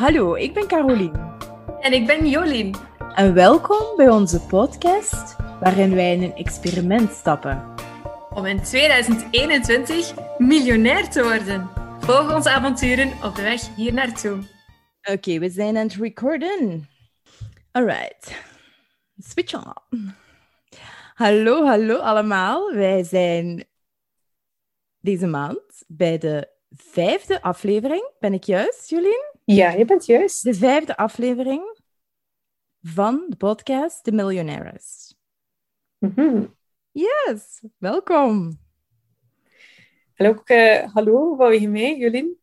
Hallo, ik ben Carolien. En ik ben Jolien. En welkom bij onze podcast waarin wij in een experiment stappen. Om in 2021 miljonair te worden. Volg onze avonturen op de weg hier naartoe. Oké, we zijn aan het recorden. Alright. Switch on. Hallo, hallo allemaal. Wij zijn deze maand bij de vijfde aflevering. Ben ik juist, Jolien? Ja, je bent juist. De vijfde aflevering van de podcast The Millionaires. Mm Yes, welkom. Ook uh, hallo van je mij, Jolien.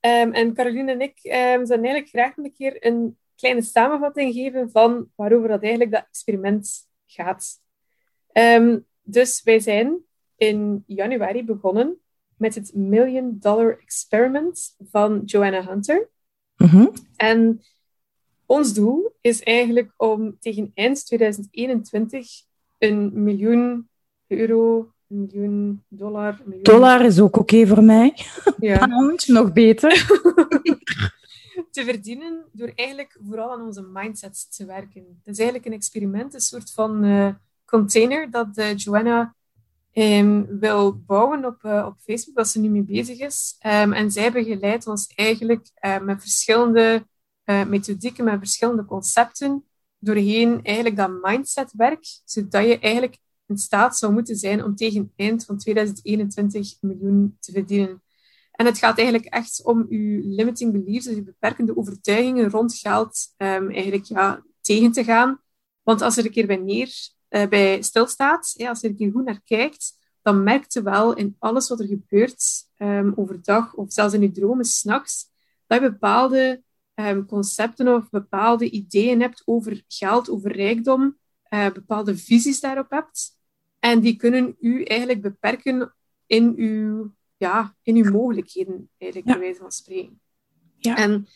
Um, en Caroline en ik um, zouden eigenlijk graag een keer een kleine samenvatting geven van waarover dat eigenlijk dat experiment gaat. Um, dus wij zijn in januari begonnen met het Million Dollar Experiment van Joanna Hunter. Mm En ons doel is eigenlijk om tegen eind 2021 een miljoen euro, een miljoen dollar... Een miljoen... Dollar is ook oké voor mij. Ja. Pound, nog beter. te verdienen door eigenlijk vooral aan onze mindset te werken. Het is eigenlijk een experiment, een soort van uh, container dat uh, Joanna um, wil bouwen op, uh, op Facebook, dat ze nu mee bezig is. Um, en zij begeleidt ons eigenlijk met verschillende methodieken, met verschillende concepten, doorheen eigenlijk dat mindsetwerk, zodat je eigenlijk in staat zou moeten zijn om tegen het eind van 2021 miljoen te verdienen. En het gaat eigenlijk echt om je limiting beliefs, dus je beperkende overtuigingen rond geld, um, eigenlijk ja, tegen te gaan. Want als er een keer bij neer bij stilstaat, ja, als je er goed naar kijkt, dan merkt je wel in alles wat er gebeurt um, overdag of zelfs in je dromen s'nachts, dat je bepaalde um, concepten of bepaalde ideeën hebt over geld, over rijkdom, uh, bepaalde visies daarop hebt. En die kunnen u eigenlijk beperken in uw, ja, in uw mogelijkheden, eigenlijk, ja. bij wijze van spreken. Ja. En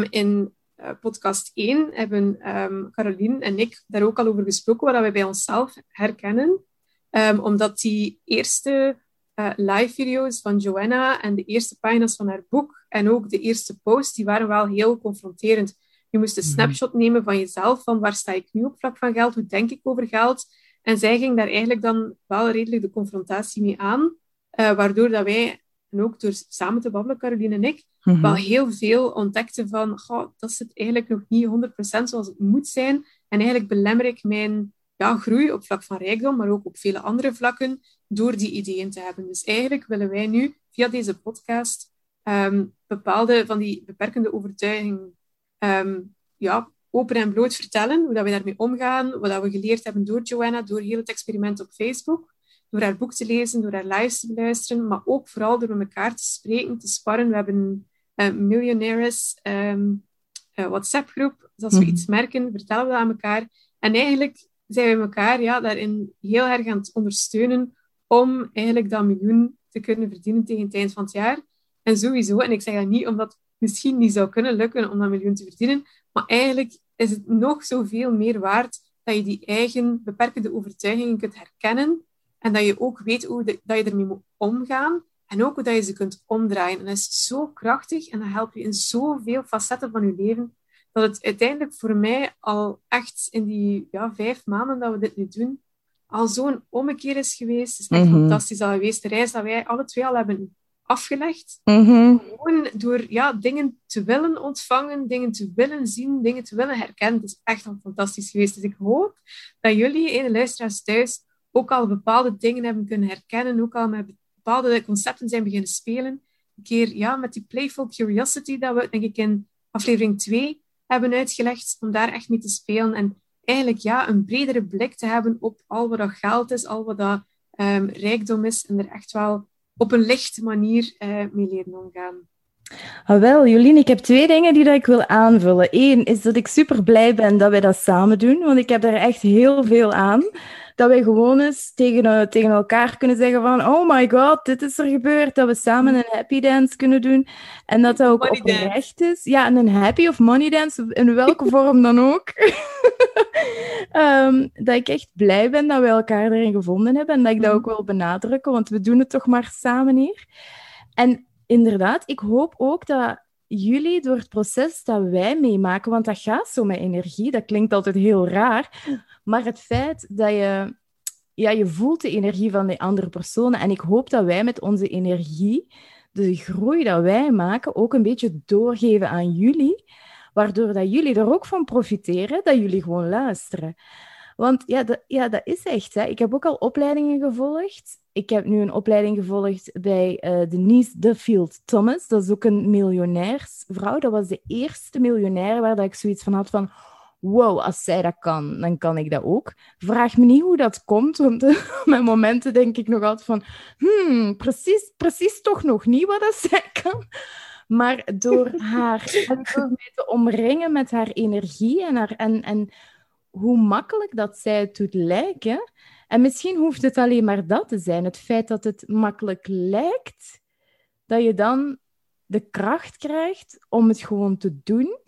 um, in uh, podcast 1 hebben um, Caroline en ik daar ook al over gesproken, wat we bij onszelf herkennen. Um, omdat die eerste uh, live video's van Joanna en de eerste pagina's van haar boek en ook de eerste post, die waren wel heel confronterend. Je moest een snapshot nemen van jezelf, van waar sta ik nu op vlak van geld, hoe denk ik over geld. En zij ging daar eigenlijk dan wel redelijk de confrontatie mee aan, uh, waardoor dat wij, en ook door samen te babbelen, Caroline en ik, Mhm. wel heel veel ontdekten van, goh, dat zit eigenlijk nog niet 100% zoals het moet zijn. En eigenlijk belemmer ik mijn ja, groei op vlak van rijkdom, maar ook op vele andere vlakken, door die ideeën te hebben. Dus eigenlijk willen wij nu, via deze podcast, um, bepaalde van die beperkende overtuigingen um, ja, open en bloot vertellen, hoe dat we daarmee omgaan, wat dat we geleerd hebben door Joanna, door heel het experiment op Facebook, door haar boek te lezen, door haar lives te beluisteren, maar ook vooral door met elkaar te spreken, te sparren. We hebben een uh, Millionaires um, uh, WhatsApp-groep. Dus als we Mhm. iets merken, vertellen we dat aan elkaar. En eigenlijk zijn we elkaar ja, daarin heel erg aan het ondersteunen om eigenlijk dat miljoen te kunnen verdienen tegen het eind van het jaar. En sowieso, en ik zeg dat niet omdat het misschien niet zou kunnen lukken om dat miljoen te verdienen, maar eigenlijk is het nog zoveel meer waard dat je die eigen beperkende overtuigingen kunt herkennen en dat je ook weet hoe de, dat je ermee moet omgaan en ook hoe dat je ze kunt omdraaien. En dat is zo krachtig en dat helpt je in zoveel facetten van je leven, dat het uiteindelijk voor mij al echt in die ja, vijf maanden dat we dit nu doen, al zo'n ommekeer is geweest. Het is echt Mhm. fantastisch al geweest. De reis dat wij alle twee al hebben afgelegd. Mhm. Gewoon door ja, dingen te willen ontvangen, dingen te willen zien, dingen te willen herkennen. Het is echt al fantastisch geweest. Dus ik hoop dat jullie, de luisteraars thuis, ook al bepaalde dingen hebben kunnen herkennen, ook al met bepaalde concepten zijn beginnen spelen. Een keer ja, met die playful curiosity dat we, denk ik, in aflevering 2 hebben uitgelegd, om daar echt mee te spelen. En eigenlijk ja, een bredere blik te hebben op al wat dat geld is, al wat dat um, rijkdom is, en er echt wel op een lichte manier uh, mee leren omgaan. Ah, wel, Jolien, ik heb twee dingen die dat ik wil aanvullen. Eén is dat ik super blij ben dat wij dat samen doen, want ik heb daar echt heel veel aan. Dat wij gewoon eens tegen, uh, tegen elkaar kunnen zeggen van oh my god, dit is er gebeurd. Dat we samen een happy dance kunnen doen. En dat dat ook Money oprecht is. Ja, en een happy of money dance, in welke vorm dan ook. um, dat ik echt blij ben dat we elkaar erin gevonden hebben. En dat ik dat ook wil benadrukken, want we doen het toch maar samen hier. En inderdaad, ik hoop ook dat jullie door het proces dat wij meemaken, want dat gaat zo met energie, dat klinkt altijd heel raar, maar het feit dat je, ja, je voelt de energie van die andere personen en ik hoop dat wij met onze energie, de groei dat wij maken, ook een beetje doorgeven aan jullie, waardoor dat jullie er ook van profiteren, dat jullie gewoon luisteren. Want ja, dat, ja, dat is echt. Hè. Ik heb ook al opleidingen gevolgd. Ik heb nu een opleiding gevolgd bij uh, Denise Duffield Thomas. Dat is ook een miljonairsvrouw. Dat was de eerste miljonair waar dat ik zoiets van had van... Wow, als zij dat kan, dan kan ik dat ook. Vraag me niet hoe dat komt, want op mijn momenten denk ik nog altijd van... Hmm, precies, precies toch nog niet wat dat zij kan. Maar door haar door mij te omringen met haar energie en, haar, en, en hoe makkelijk dat zij het doet lijken. En misschien hoeft het alleen maar dat te zijn. Het feit dat het makkelijk lijkt, dat je dan de kracht krijgt om het gewoon te doen.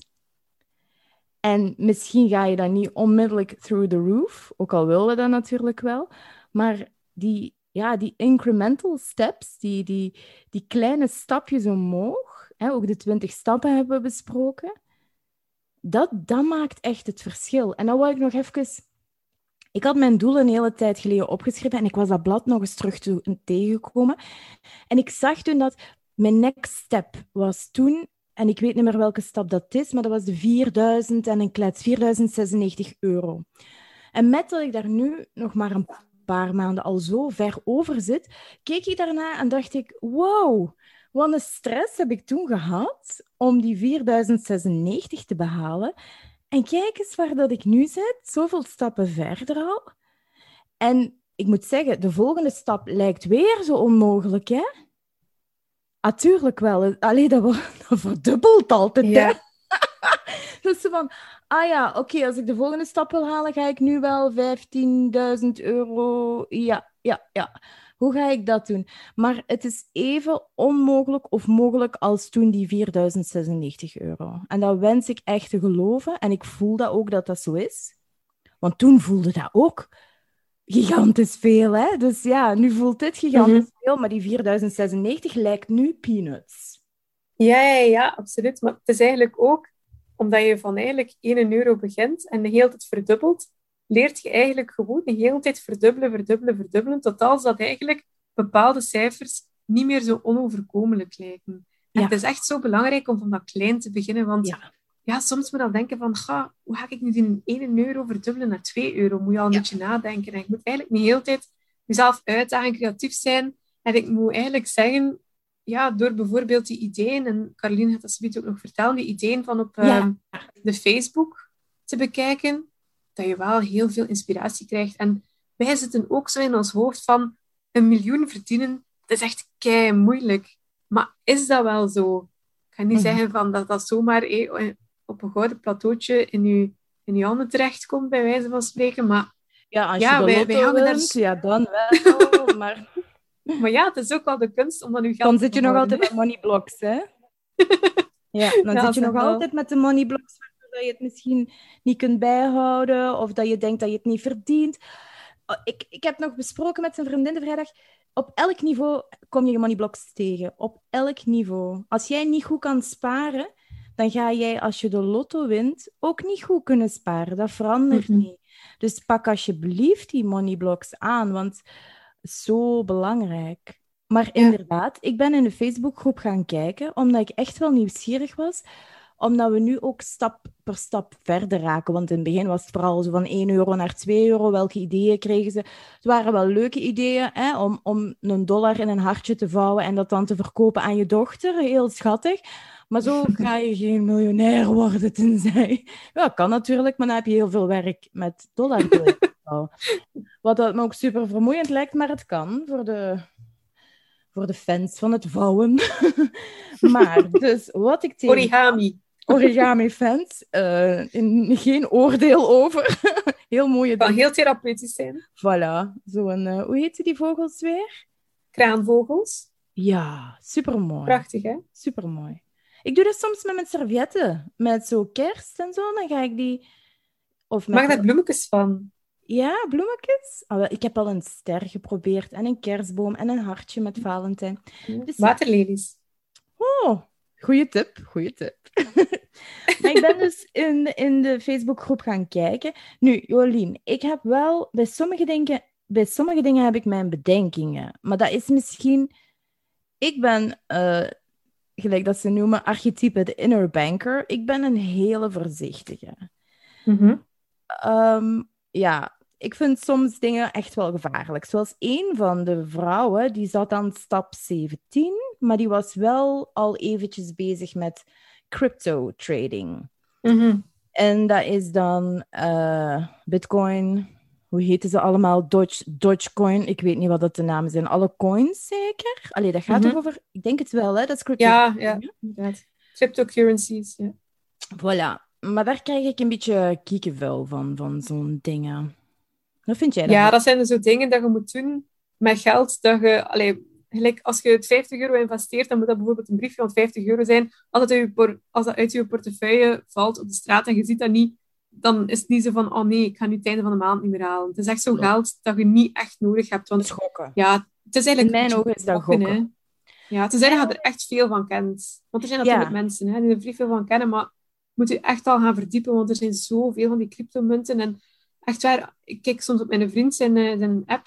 En misschien ga je dan niet onmiddellijk through the roof, ook al willen we dat natuurlijk wel. Maar die, ja, die incremental steps, die, die, die kleine stapjes omhoog, hè, ook de twintig stappen hebben we besproken, dat, maakt echt het verschil. En dan wil ik nog even... Ik had mijn doelen een hele tijd geleden opgeschreven en ik was dat blad nog eens terug tegengekomen. En ik zag toen dat mijn next step was toen, en ik weet niet meer welke stap dat is, maar dat was de 4000 en een klets, 4096 euro. En met dat ik daar nu nog maar een paar maanden al zo ver over zit, keek ik daarna en dacht ik, wow, wat een stress heb ik toen gehad om die 4096 te behalen. En kijk eens waar dat ik nu zit, zoveel stappen verder al. En ik moet zeggen, de volgende stap lijkt weer zo onmogelijk, hè? Natuurlijk wel. Alleen dat, dat verdubbelt altijd, ja. dus van, ah ja, oké, als ik de volgende stap wil halen, ga ik nu wel 15.000 euro. Ja, ja, ja. Hoe ga ik dat doen? Maar het is even onmogelijk of mogelijk als toen die 4096 euro. En dat wens ik echt te geloven. En ik voel dat ook dat dat zo is. Want toen voelde dat ook gigantisch veel. Hè? Dus ja, nu voelt dit gigantisch mhm. veel, maar die 4096 lijkt nu peanuts. Ja, ja, ja, absoluut. Maar het is eigenlijk ook omdat je van eigenlijk 1 euro begint en de hele tijd verdubbelt, leert je eigenlijk gewoon de hele tijd verdubbelen, verdubbelen, verdubbelen, tot als dat eigenlijk bepaalde cijfers niet meer zo onoverkomelijk lijken. En het is echt zo belangrijk om van dat klein te beginnen, want ja. ja soms moet je dan denken van, ga, hoe ga ik nu die 1 euro verdubbelen naar 2 euro? Moet je al een beetje nadenken. En ik moet eigenlijk niet de hele tijd mezelf uitdagen, creatief zijn. En ik moet eigenlijk zeggen, ja, door bijvoorbeeld die ideeën, en Caroline gaat dat zoiets ook nog vertellen, die ideeën van op ehm, de Facebook te bekijken, dat je wel heel veel inspiratie krijgt. En wij zitten ook zo in ons hoofd van een miljoen verdienen, dat is echt kei moeilijk. Maar is dat wel zo? Ik ga niet mhm. zeggen van dat dat zomaar eh, op een gouden plateautje in je, in je handen terechtkomt, bij wijze van spreken. Maar ja, als je ja, wij, wij hangen daar... ja, dan wel. maar... maar ja, het is ook wel de kunst om dan geld Dan zit je nog altijd met money blocks, hè? ja, dan zit je nog altijd met de money blocks dat je het misschien niet kunt bijhouden of dat je denkt dat je het niet verdient. Oh, ik, ik heb nog besproken met zijn vriendin de vrijdag. Op elk niveau kom je money blocks tegen. Op elk niveau. Als jij niet goed kan sparen, dan ga jij als je de lotto wint ook niet goed kunnen sparen. Dat verandert niet. Dus pak alsjeblieft die money blocks aan, want zo belangrijk. Maar inderdaad, ik ben in de Facebookgroep gaan kijken, omdat ik echt wel nieuwsgierig was omdat we nu ook stap per stap verder raken. Want in het begin was het vooral zo van 1 euro naar 2 euro. Welke ideeën kregen ze? Het waren wel leuke ideeën hè, om, om een dollar in een hartje te vouwen en dat dan te verkopen aan je dochter. Heel schattig. Maar zo ga je geen miljonair worden, tenzij... Ja, kan natuurlijk, maar dan heb je heel veel werk met dollar. Wat dat me ook super vermoeiend lijkt, maar het kan voor de, voor de fans van het vouwen. maar, dus wat ik tegen... Origami origami-fans. Uh, geen oordeel over. heel mooie Kan heel therapeutisch zijn. Voilà. Zo'n, uh, hoe heet die vogels weer? Kraanvogels. Ja, supermooi. Prachtig, hè? Supermooi. Ik doe dat soms met mijn servetten. Met zo kerst en zo. Dan ga ik die... Of met... Maak daar bloemetjes van. Ja, bloemetjes. Oh, ik heb al een ster geprobeerd. En een kerstboom. En een hartje met Valentijn. Dus... Waterlelies. Oh, Goeie tip, goeie tip. maar ik ben dus in, in de Facebookgroep gaan kijken. Nu, Jolien, ik heb wel bij sommige dingen, bij sommige dingen heb ik mijn bedenkingen. Maar dat is misschien. Ik ben, uh, gelijk dat ze noemen, archetype de inner banker. Ik ben een hele voorzichtige. Mhm. Ehm, ja, ik vind soms dingen echt wel gevaarlijk. Zoals een van de vrouwen, die zat aan stap 17, maar die was wel al eventjes bezig met crypto trading. Mhm. En dat is dan uh, Bitcoin, hoe heten ze allemaal? Doge, Dogecoin, ik weet niet wat dat de namen zijn. Alle coins zeker? Allee, dat gaat toch over... Ik denk het wel, hè? Dat is crypto. Ja, ja, inderdaad. Cryptocurrencies, ja. Voilà. Maar daar krijg ik een beetje kiekenvel van, van zo'n dingen. Vind jij Ja, dat zijn dus zo dingen dat je moet doen met geld dat je... Allee, gelijk als je het 50 euro investeert, dan moet dat bijvoorbeeld een briefje van 50 euro zijn. Als dat, uit je por- als dat uit je portefeuille valt op de straat en je ziet dat niet, dan is het niet zo van, oh nee, ik ga nu het einde van de maand niet meer halen. Het is echt zo Klopt. geld dat je niet echt nodig hebt. Want Schokken. ja, het is eigenlijk... In mijn ogen is dat gokken, hè. Ja, tenzij dat je er echt veel van kent. Want er zijn natuurlijk Ja. mensen hè, die er vrij veel van kennen, maar moet je echt al gaan verdiepen, want er zijn zoveel van die cryptomunten. En echt waar, ik kijk soms op mijn vriend zijn, eh, zijn app,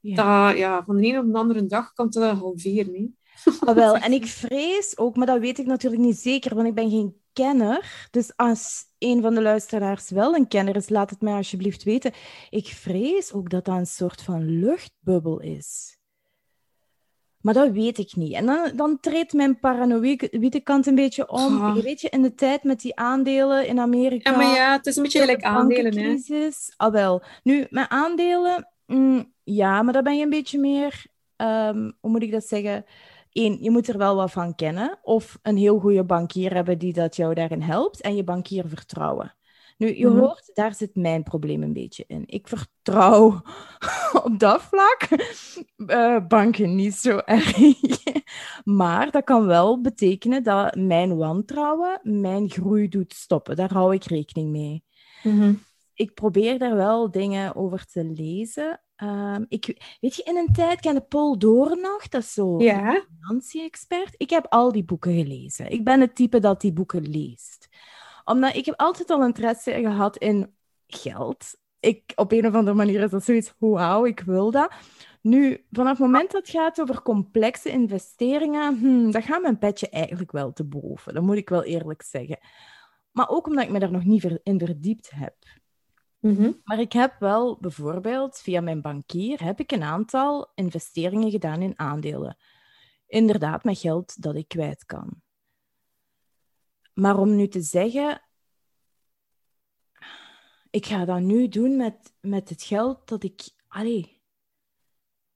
Ja. dat ja, van de een op de andere dag kan het halveren. Hè. Ah, wel, en ik vrees ook, maar dat weet ik natuurlijk niet zeker, want ik ben geen kenner. Dus als een van de luisteraars wel een kenner is, laat het mij alsjeblieft weten. Ik vrees ook dat dat een soort van luchtbubbel is. Maar dat weet ik niet. En dan, dan treedt mijn paranoïde kant een beetje om. Je weet je, in de tijd met die aandelen in Amerika. Ja, maar ja, het is een beetje gelijk de aandelen. Hè. bankencrisis. Ah, wel. Nu, met aandelen, mm, ja, maar daar ben je een beetje meer, ehm, hoe moet ik dat zeggen? Eén, je moet er wel wat van kennen. Of een heel goede bankier hebben die dat jou daarin helpt. En je bankier vertrouwen. Nu, je Mhm. hoort, daar zit mijn probleem een beetje in. Ik vertrouw op dat vlak eh, banken niet zo erg. Maar dat kan wel betekenen dat mijn wantrouwen mijn groei doet stoppen. Daar hou ik rekening mee Mhm. ik probeer daar wel dingen over te lezen. Ehm, ik, weet je, in een tijd kende Paul Doornach, dat is zo Ja, een financiën-expert. Ik heb al die boeken gelezen. Ik ben het type dat die boeken leest. Omdat ik heb altijd al interesse gehad in geld. Ik, op een of andere manier is dat zoiets, wauw, ik wil dat. Nu, vanaf het moment dat het gaat over complexe investeringen, hmm, dat gaat mijn petje eigenlijk wel te boven. Dat moet ik wel eerlijk zeggen. Maar ook omdat ik me daar nog niet in verdiept heb. Mhm. Maar ik heb wel bijvoorbeeld via mijn bankier heb ik een aantal investeringen gedaan in aandelen. Inderdaad, met geld dat ik kwijt kan. Maar om nu te zeggen, ik ga dat nu doen met, met het geld dat ik allee,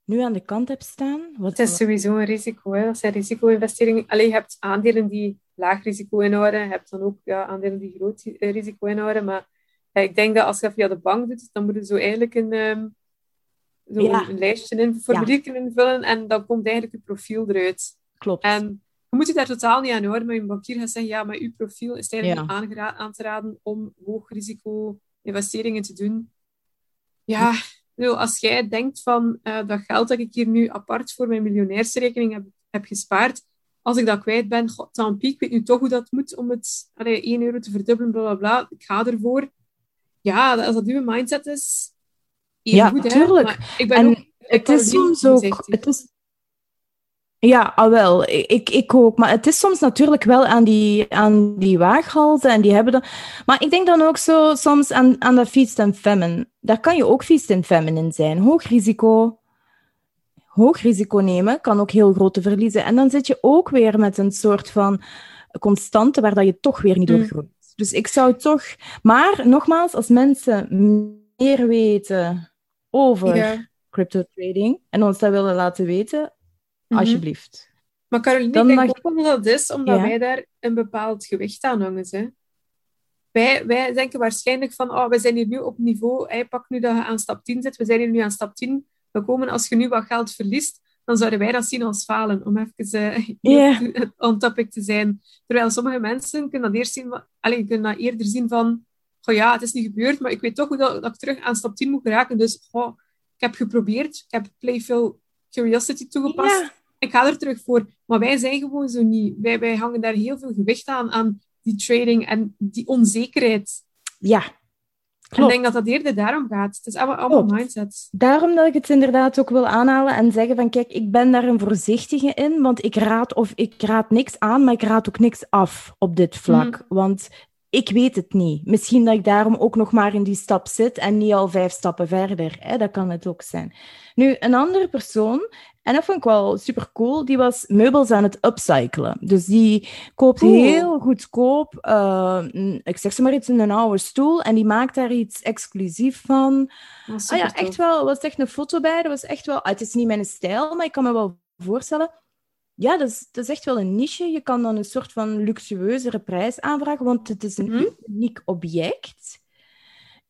nu aan de kant heb staan. Wat, het is sowieso een risico. Hè. Dat zijn risico-investeringen. Alleen je hebt aandelen die laag risico inhouden. Je hebt dan ook ja, aandelen die groot eh, risico inhouden. Maar ja, ik denk dat als je dat via de bank doet, dan moet je zo eigenlijk een, ehm, zo Ja. een lijstje in, een formulier invullen en dan komt eigenlijk je profiel eruit. klopt. En je moet je daar totaal niet aan houden, maar je bankier gaat zeggen, ja, maar uw profiel is eigenlijk Ja. niet aan te raden om hoog risico investeringen te doen. Ja, als jij denkt van eh, dat geld dat ik hier nu apart voor mijn miljonairsrekening heb, heb gespaard, als ik dat kwijt ben, god, tant pis, ik weet nu toch hoe dat moet om het allee, 1 euro te verdubbelen, bla bla bla, ik ga ervoor. Ja, als dat uw mindset is, heel Ja, goed, hè. tuurlijk. Maar ik ben En ook, het is soms ook. Het is... Ja, al wel. Ik, ik ook. Maar het is soms natuurlijk wel aan die, aan die waaghalzen en die hebben dan. Maar ik denk dan ook zo soms aan, aan dat feast and famine. Daar kan je ook feast and famine in zijn. Hoog risico. Hoog risico nemen kan ook heel grote verliezen. En dan zit je ook weer met een soort van constante waar dat je toch weer niet door Mm. groeit. Dus ik zou toch. Maar nogmaals, als mensen meer weten over Ja. crypto trading en ons dat willen laten weten, Mhm. alsjeblieft. Maar Caroline, Dan ik denk mag- ook dat het is omdat Ja. wij daar een bepaald gewicht aan hangen. Hè. Wij, wij denken waarschijnlijk van, oh, we zijn hier nu op niveau, hij pakt nu dat je aan stap 10 zit, we zijn hier nu aan stap 10. We komen, als je nu wat geld verliest, dan zouden wij dat zien als falen, om even eh, Ja. on topic te zijn. Terwijl sommige mensen kunnen dat, eerst zien, van- kunnen dat eerder zien van, oh ja, het is niet gebeurd, maar ik weet toch hoe dat, dat ik terug aan stap 10 moet geraken. Dus oh, ik heb geprobeerd, ik heb Playful Curiosity toegepast. Ik ga er terug voor. Maar wij zijn gewoon zo niet. Wij, wij hangen daar heel veel gewicht aan, aan die trading en die onzekerheid. Ja, En ik denk dat dat eerder daarom gaat. Het is allemaal, allemaal Klopt. mindset. Daarom dat ik het inderdaad ook wil aanhalen en zeggen van kijk, ik ben daar een voorzichtige in, want ik raad of ik raad niks aan, maar ik raad ook niks af op dit vlak. Want ik weet het niet. Misschien dat ik daarom ook nog maar in die stap zit en niet al vijf stappen verder. Hè? Dat kan het ook zijn. Nu, een andere persoon, en dat vond ik wel super cool, die was meubels aan het upcyclen. Dus die koopt Cool. heel goedkoop, eh, ik zeg ze maar iets, een oude stoel en die maakt daar iets exclusief van. Is Ah ja, echt wel. Er was echt een foto bij. Dat was echt wel... ah, het is niet mijn stijl, maar ik kan me wel voorstellen... Ja, dat is, dat is echt wel een niche. Je kan dan een soort van luxueuzere prijs aanvragen, want het is een Mhm. uniek object.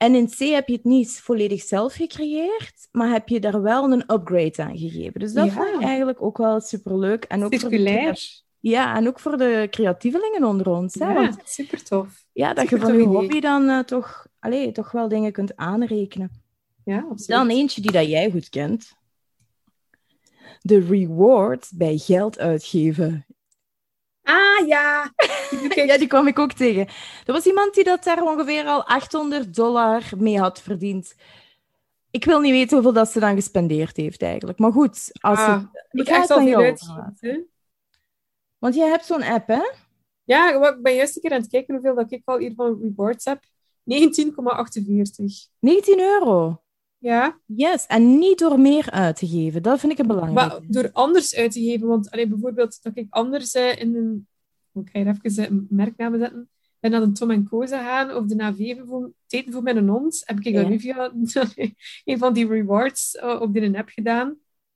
En in C heb je het niet volledig zelf gecreëerd, maar heb je daar wel een upgrade aan gegeven. Dus dat Ja. vond ik eigenlijk ook wel superleuk. En ook de, Circulair. ja, en ook voor de creatievelingen onder ons. Hè? Ja, Want super tof. ja, dat je van je hobby idee. dan eh, toch, allez, toch wel dingen kunt aanrekenen. Ja, absoluut. Dan eentje die dat jij goed kent. De rewards bij geld uitgeven. Ah, ja. Ja, die kwam ik ook tegen. Er was iemand die dat daar ongeveer al 800 dollar mee had verdiend. Ik wil niet weten hoeveel dat ze dan gespendeerd heeft eigenlijk. Maar goed, als Ah, het, ik ga het veel jou uitgeven? Want jij hebt zo'n app, hè? Ja, ik ben juist een keer aan het kijken hoeveel dat ik al hier van rewards heb. 19,48. 19 euro. Ja, Yes, en niet door meer uit te geven. Dat vind ik een belangrijke. maar door anders uit te geven. Want allee, bijvoorbeeld dat ik anders eh, in een... Ik ga hier even eh, een merknaam zetten. Ben naar de Tom Co gaan of de Naveven voor eten voor mijn hond. Heb ik Ja. dat nu via een van die rewards eh, op die app gedaan.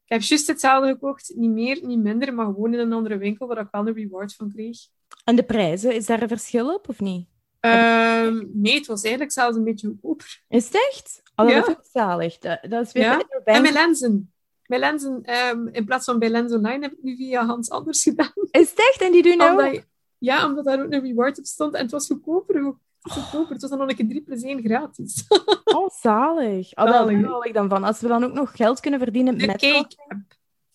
Ik heb juist hetzelfde gekocht. Niet meer, niet minder, maar gewoon in een andere winkel waar ik wel een reward van kreeg. En de prijzen, is daar een verschil op of niet? Ehm, nee, het was eigenlijk zelfs een beetje goedkoper. Is het echt? Oh, dat is ook zalig. Dat, dat is weer Ja. En mijn lenzen. Mijn lenzen, ehm, in plaats van bij Lens Online, heb ik nu via Hans Anders gedaan. Is het echt? En die doen nou... Je- ja, omdat daar ook een reward op stond. En het was goedkoper ook. Het was goedkoper. Het was dan nog een keer 3 plus 1 gratis. Oh, zalig. Oh, Zalig, daar ik dan van. Als we dan ook nog geld kunnen verdienen De met... Cake app.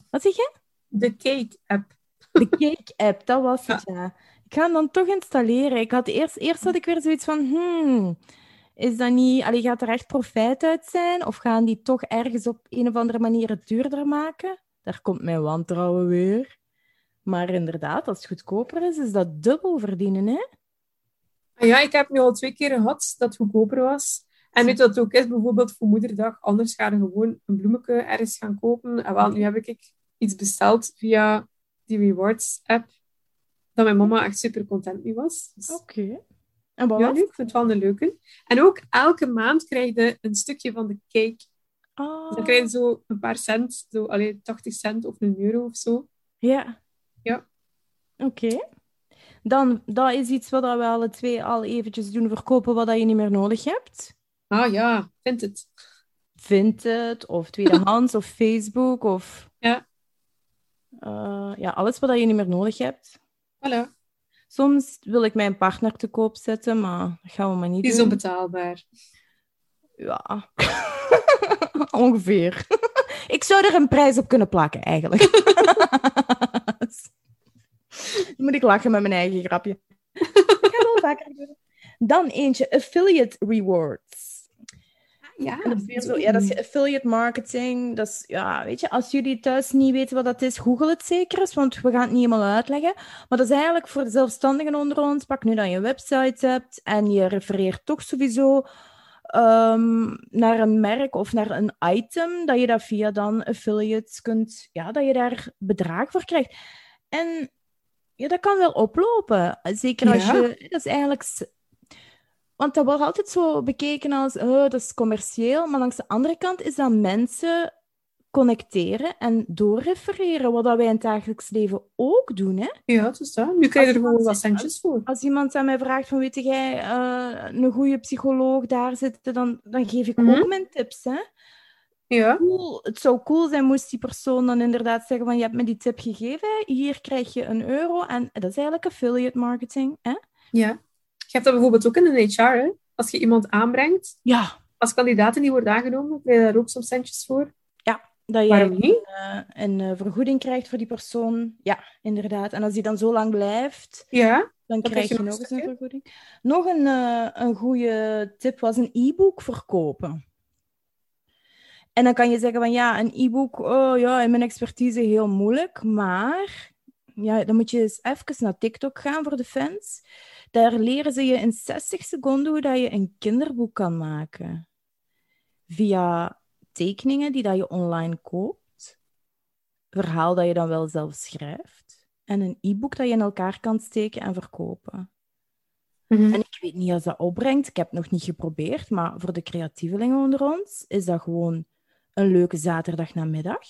Wat zeg je? De Cake app. De Cake-app, dat was het, ja. Ik ga hem dan toch installeren. Ik had eerst, eerst had ik weer zoiets van, hmm, is dat niet... Allee, gaat er echt profijt uit zijn? Of gaan die toch ergens op een of andere manier het duurder maken? Daar komt mijn wantrouwen weer. Maar inderdaad, als het goedkoper is, is dat dubbel verdienen, hè? Ah Ja, ik heb nu al twee keer gehad dat het goedkoper was. En je wat het ook is? Bijvoorbeeld voor moederdag. Anders ga je gewoon een bloemetje ergens gaan kopen. En wel, nu heb ik iets besteld via die rewards app. Dat mijn mama echt super content mee was. Dus- Oké. En wat Ja, ik vind het wel een leuke. En ook elke maand krijg je een stukje van de cake. Ah, Dan krijg je zo een paar cent, zo, allee, 80 cent of een euro of zo. Ja. Ja. Oké. Dan, dat is iets wat we alle twee al eventjes doen verkopen wat dat je niet meer nodig hebt. Ah ja, vind het. Vinted of tweedehands of Facebook of Ja. eh, ja, alles wat dat je niet meer nodig hebt. Voilà. Soms wil ik mijn partner te koop zetten, maar dat gaan we maar niet Die is doen. onbetaalbaar. Ja, ongeveer. ik zou er een prijs op kunnen plakken, eigenlijk. Dan moet ik lachen met mijn eigen grapje. Ik ga wel vaker doen. Dan eentje, affiliate rewards. Ja, En dat is weer zo, ja, dat is affiliate marketing. Dat is, ja, weet je, als jullie thuis niet weten wat dat is, google het zeker eens, want we gaan het niet helemaal uitleggen. Maar dat is eigenlijk voor de zelfstandigen onder ons. Pak nu dat je een website hebt en je refereert toch sowieso ehm, naar een merk of naar een item, dat je dat via dan affiliates kunt, ja, dat je daar bedrag voor krijgt. En ja, dat kan wel oplopen. Zeker als Ja. je, dat is eigenlijk want dat wordt altijd zo bekeken als, oh, dat is commercieel. Maar langs de andere kant is dat mensen connecteren en doorrefereren, wat dat wij in het dagelijks leven ook doen. Hè? Ja, het is dat. Nu krijg je er gewoon wat centjes voor. Als iemand aan mij vraagt van, weet jij, eh, een goede psycholoog daar zitten, dan, dan geef ik Mhm. ook mijn tips. Hè? Ja. Cool. Het zou cool zijn moest die persoon dan inderdaad zeggen van, je hebt me die tip gegeven, hier krijg je een euro. En dat is eigenlijk affiliate marketing. Hè? ja. Je hebt dat bijvoorbeeld ook in een HR, hè. Als je iemand aanbrengt, Ja, als kandidaten die wordt aangenomen, krijg je daar ook soms centjes voor. Dat Waarom jij niet? eh, een eh, vergoeding krijgt voor die persoon. Ja, inderdaad. En als die dan zo lang blijft, Ja, dan krijg je je nog eens een vergoeding. Nog een, eh, een goede tip was een e-book verkopen. En dan kan je zeggen van ja, een e-book, oh ja, in mijn expertise heel moeilijk, maar ja, dan moet je eens even naar TikTok gaan voor de fans. Daar leren ze je in 60 seconden hoe dat je een kinderboek kan maken. Via tekeningen die dat je online koopt, verhaal dat je dan wel zelf schrijft en een e-book dat je in elkaar kan steken en verkopen. Mhm. En ik weet niet als dat opbrengt, ik heb het nog niet geprobeerd, maar voor de creatievelingen onder ons is dat gewoon een leuke zaterdagnamiddag.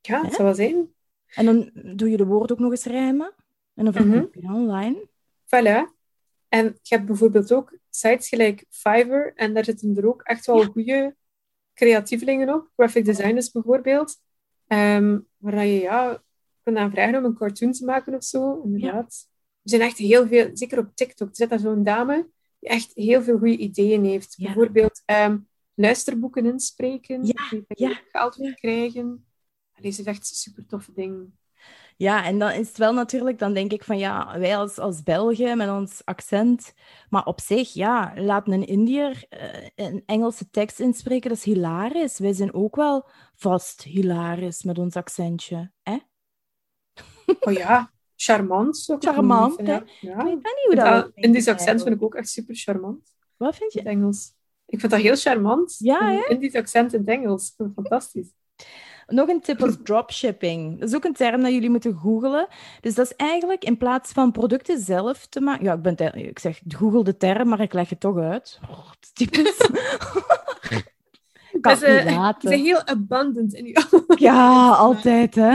ja het zou wel zijn. En dan doe je de woorden ook nog eens rijmen en dan verkoop je dat online. Voilà. En je hebt bijvoorbeeld ook sites gelijk Fiverr, en daar zitten er ook echt wel goede creatievelingen op, graphic designers bijvoorbeeld, Ehm, waar je ja, kunt aan vragen om een cartoon te maken of zo, inderdaad. Er zijn echt heel veel, zeker op TikTok, er zit daar zo'n dame die echt heel veel goede ideeën heeft. Ja. Bijvoorbeeld ehm, luisterboeken inspreken, Ja, die je ja, geld voor krijgen. Allee, ze heeft echt super toffe dingen. Ja, en dan is het wel natuurlijk, dan denk ik van ja, wij als, als Belgen met ons accent, maar op zich, ja, laat een Indiër eh, een Engelse tekst inspreken, dat is hilarisch. Wij zijn ook wel vast hilarisch met ons accentje. Hè? Oh ja, charmant. Charmant, hè? Ja. Ik weet niet hoe dat Indisch accent vind ik ook echt super charmant. Wat vind In je? het Engels. Ik vind dat heel charmant. Ja, Een hè? Indisch accent in het Engels. Fantastisch. Nog een tip was dropshipping. Dat is ook een term dat jullie moeten googlen. Dus dat is eigenlijk in plaats van producten zelf te maken... Ja, ik, ben ik zeg google de term, maar ik leg het toch uit. Oh, het is typisch. Kan Dus, laten. Ze zijn heel abundant in je... Ja, altijd, hè.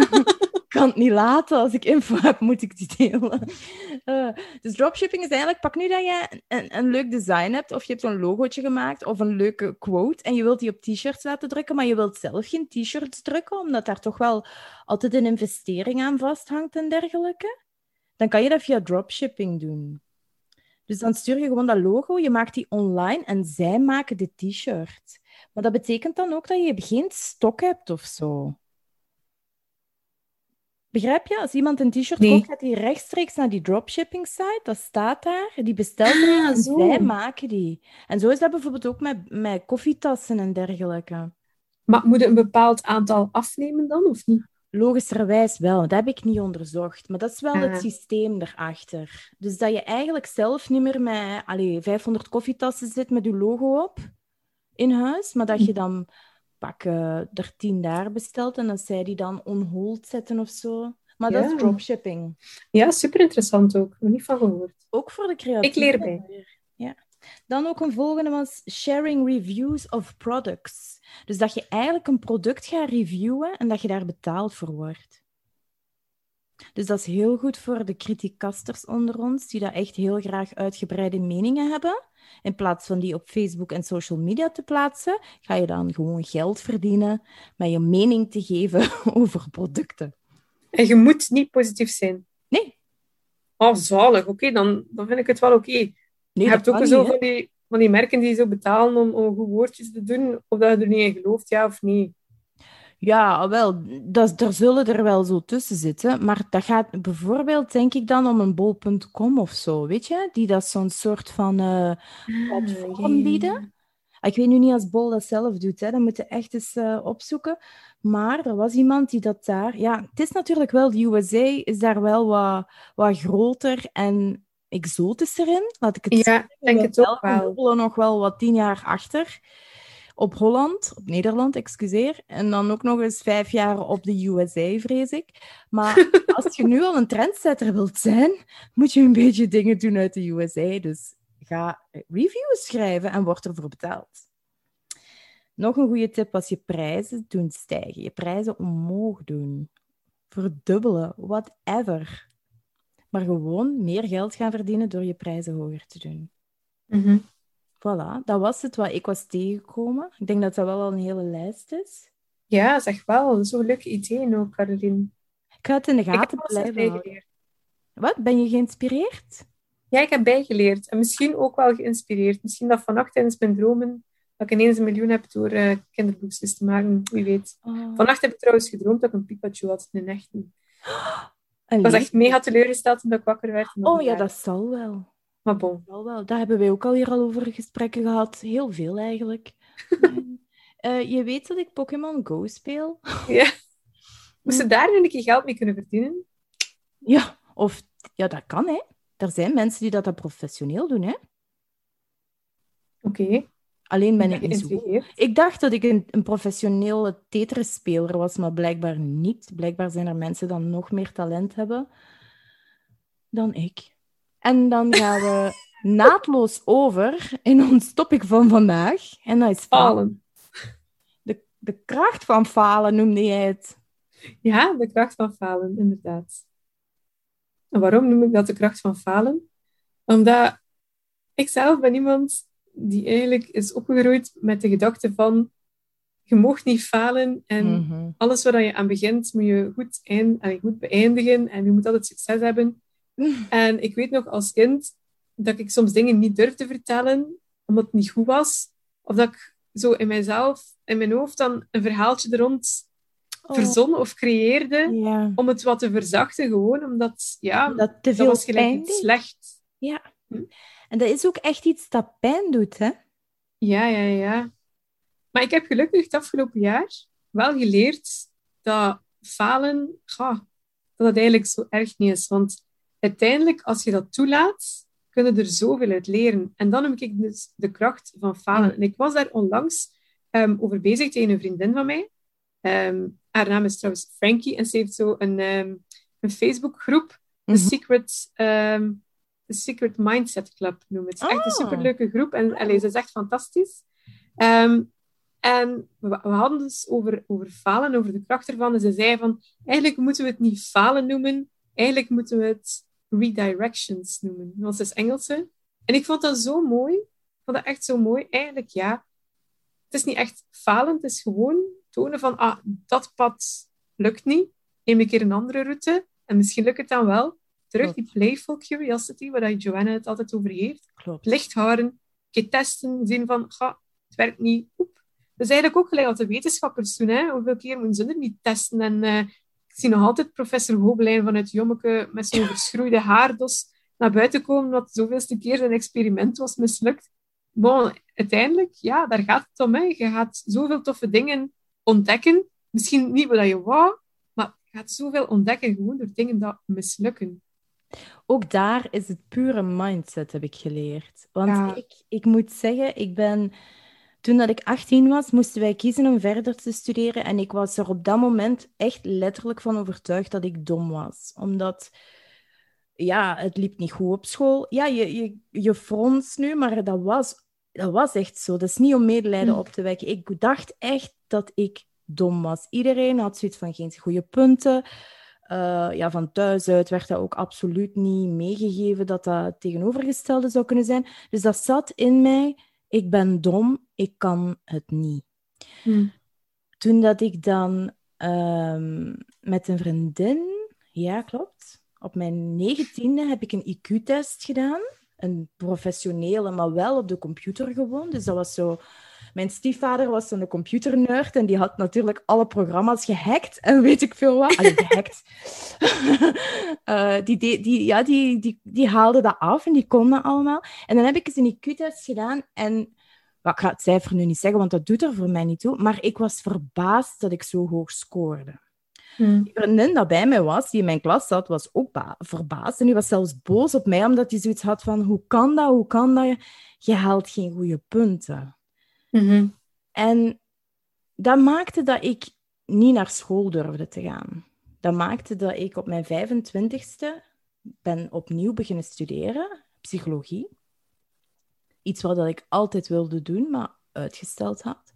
Kan het niet laten. Als ik info heb, moet ik die delen. Eh, dus dropshipping is eigenlijk... Pak nu dat je een, een leuk design hebt, of je hebt zo'n logootje gemaakt, of een leuke quote, en je wilt die op t-shirts laten drukken, maar je wilt zelf geen t-shirts drukken, omdat daar toch wel altijd een investering aan vasthangt en dergelijke. Dan kan je dat via dropshipping doen. Dus dan stuur je gewoon dat logo, je maakt die online en zij maken de t-shirt. Maar dat betekent dan ook dat je geen stok hebt of zo. Begrijp je? Als iemand een t-shirt Nee. koopt, gaat hij rechtstreeks naar die dropshipping site. Dat staat daar. Die bestelt Ah, en zo. zij maken die. En zo is dat bijvoorbeeld ook met, met koffietassen en dergelijke. Maar moet je een bepaald aantal afnemen dan, of niet? Logischerwijs wel, dat heb ik niet onderzocht. Maar dat is wel Ah. het systeem erachter. Dus dat je eigenlijk zelf niet meer met allee, 500 koffietassen zit met je logo op in huis, maar dat je dan pak er 10 daar bestelt en dat zij die dan on hold zetten of zo. Maar dat is dropshipping. Ja, super interessant ook. Nog niet van gehoord. Ook voor de creatieven. Ik leer bij. Ja. Dan ook een volgende was sharing reviews of products. Dus dat je eigenlijk een product gaat reviewen en dat je daar betaald voor wordt. Dus dat is heel goed voor de criticasters onder ons, die dat echt heel graag uitgebreide meningen hebben. In plaats van die op Facebook en social media te plaatsen, ga je dan gewoon geld verdienen met je mening te geven over producten. En je moet niet positief zijn. Nee, Oh, zalig. Oké, dan, dan vind ik het wel oké. nee je hebt ook zo niet, van die, van die merken die zo betalen om, om goed woordjes te doen, of dat je er niet in gelooft, ja of nee. Ja, wel, dat, er zullen er wel zo tussen zitten, maar dat gaat bijvoorbeeld, denk ik dan, om een bol.com of zo, weet je? Die dat zo'n soort van eh, platform bieden. Ik weet nu niet als Bol dat zelf doet, hè. dat moet je echt eens eh, opzoeken. Maar er was iemand die dat daar... Ja, het is natuurlijk wel, de USA is daar wel wat, wat groter en exotischer in, laat ik het Ja, zeggen. ik denk het ook wel. nog wel wat tien jaar achter op Holland, op Nederland, excuseer. En dan ook nog eens vijf jaar op de USA, vrees ik. Maar als je nu al een trendsetter wilt zijn, moet je een beetje dingen doen uit de USA. Dus ga reviews schrijven en word ervoor betaald. Nog een goede tip was je prijzen doen stijgen. Je prijzen omhoog doen. Verdubbelen, whatever. Maar gewoon meer geld gaan verdienen door je prijzen hoger te doen. Mhm. Voilà, dat was het wat ik was tegengekomen. Ik denk dat dat wel al een hele lijst is. Ja, zeg wel. Zo'n leuke ideeën ook, Caroline. Ik ga het in de gaten blijven. Wat? Ben je geïnspireerd? Ja, ik heb bijgeleerd. En misschien ook wel geïnspireerd. Misschien dat vannacht tijdens mijn dromen dat ik ineens een miljoen heb door uh, kinderboekjes te maken. Wie weet. Oh. Vannacht heb ik trouwens gedroomd dat ik een Pikachu had in een echte. Ik was leuk. echt mega teleurgesteld toen ik wakker werd. Oh ja, ja. dat zal wel. Maar bon. Wel, wel. Daar hebben wij ook al hier al over gesprekken gehad. Heel veel eigenlijk. Eh, je weet dat ik Pokémon Go speel? Ja. Moesten daar nu een keer geld mee kunnen verdienen? Ja, of ja, dat kan hè. Er zijn mensen die dat, dat professioneel doen hè. Oké. Alleen ben ik niet zo. Ik dacht dat ik een, een professionele Tetris-speler was, maar blijkbaar niet. Blijkbaar zijn er mensen die nog meer talent hebben dan ik. En dan gaan we naadloos over in ons topic van vandaag. En dat is falen. Falen. De, de kracht van falen noemde jij het. Ja, de kracht van falen, inderdaad. En waarom noem ik dat de kracht van falen? Omdat ik zelf ben iemand die eigenlijk is opgegroeid met de gedachte van je mag niet falen en Mhm. alles waar je aan begint moet je goed, eind, goed beëindigen en je moet altijd succes hebben. En ik weet nog als kind dat ik soms dingen niet durfde vertellen omdat het niet goed was. Of dat ik zo in mijzelf, in mijn hoofd dan een verhaaltje er rond Oh, verzon of creëerde ja. om het wat te verzachten, gewoon omdat, ja, Dat te dat veel was gelijk iets slecht. Ja. Hm? En dat is ook echt iets dat pijn doet, hè? Ja, ja, ja. Maar ik heb gelukkig het afgelopen jaar wel geleerd dat falen, ga, dat het eigenlijk zo erg niet is. Want uiteindelijk, als je dat toelaat, kun je er zoveel uit leren. En dan heb ik dus de kracht van falen. En ik was daar onlangs ehm, over bezig tegen een vriendin van mij. Ehm, haar naam is trouwens Frankie en ze heeft zo een, ehm, een Facebookgroep, de Mhm. Secret, de Secret Mindset Club noemen het. Het is echt een Ah. superleuke groep en allee, ze is echt fantastisch. En we, we hadden dus over, over falen, over de kracht ervan. En ze zei van, eigenlijk moeten we het niet falen noemen, eigenlijk moeten we het redirections noemen. Dat is Engelse. En ik vond dat zo mooi. Ik vond dat echt zo mooi. Eigenlijk, ja, het is niet echt falen, het is gewoon tonen van, ah, dat pad lukt niet. Neem een keer een andere route en misschien lukt het dan wel. Terug die playful curiosity, waar dat Joanna het altijd over heeft Klopt. licht houden, een keer testen, zien van, ga, het werkt niet. Oep. Dat is eigenlijk ook gelijk wat de wetenschappers doen. Hè? Hoeveel keer moeten ze er niet testen? En eh, zie nog altijd professor Hobelijn vanuit Jommeke met zo'n verschroeide haardos naar buiten komen, dat zoveelste keer zijn experiment was mislukt. Bon, uiteindelijk, ja, daar gaat het om. Hè. Je gaat zoveel toffe dingen ontdekken. Misschien niet wat je wou, maar je gaat zoveel ontdekken gewoon door dingen dat mislukken. Ook daar is het pure mindset, heb ik geleerd. Want Ja. ik, ik moet zeggen, ik ben... Toen dat ik 18 was, moesten wij kiezen om verder te studeren. En ik was er op dat moment echt letterlijk van overtuigd dat ik dom was. Omdat, ja, het liep niet goed op school. Ja, je, je, je frons nu, maar dat was, dat was echt zo. Dat is niet om medelijden Hm. op te wekken. Ik dacht echt dat ik dom was. Iedereen had zoiets van geen goede punten. Eh, ja, van thuis uit werd dat ook absoluut niet meegegeven dat dat tegenovergestelde zou kunnen zijn. Dus dat zat in mij. Ik ben dom, ik kan het niet. Hm. Toen dat ik dan ehm, met een vriendin, ja klopt, op mijn negentiende heb ik een IQ-test gedaan. Een professionele, maar wel op de computer gewoon. Dus dat was zo... Mijn stiefvader was zo'n computernerd en die had natuurlijk alle programma's gehackt en weet ik veel wat. Allee, gehackt. Eh, die, die, die, ja, die, die, die haalde dat af en die kon dat allemaal. En dan heb ik eens een IQ-test gedaan en ik ga het cijfer nu niet zeggen, want dat doet er voor mij niet toe. Maar ik was verbaasd dat ik zo hoog scoorde. Hm. Die vriendin dat bij mij was, die in mijn klas zat, was ook ba- verbaasd. En die was zelfs boos op mij, omdat hij zoiets had van... Hoe kan dat? Hoe kan dat? Je haalt geen goede punten. Mhm. En dat maakte dat ik niet naar school durfde te gaan. Dat maakte dat ik op mijn 25ste ben opnieuw beginnen studeren, psychologie. Iets wat ik altijd wilde doen, maar uitgesteld had.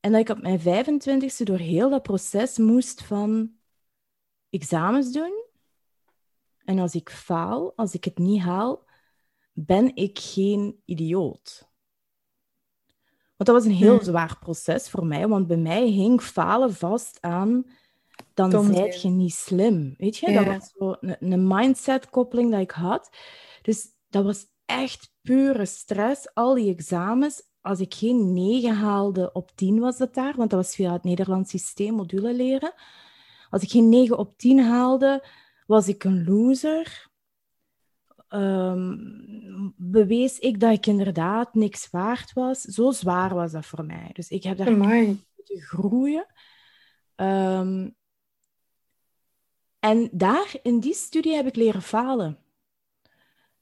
En dat ik op mijn 25ste door heel dat proces moest van examens doen. En als ik faal, als ik het niet haal, ben ik geen idioot. Want dat was een heel Hmm. zwaar proces voor mij, want bij mij hing falen vast aan dan zijt zijn. je niet slim. Weet je, Ja. dat was zo een, een mindset-koppeling dat ik had. Dus dat was echt pure stress, al die examens. als ik geen 9 haalde op 10 was dat daar, want dat was via het Nederlands systeem module leren. Als ik geen 9 op 10 haalde, was ik een loser. Um, bewees ik dat ik inderdaad niks waard was. Zo zwaar was dat voor mij. Dus ik heb daar moeten groeien. Um, en daar, in die studie, heb ik leren falen.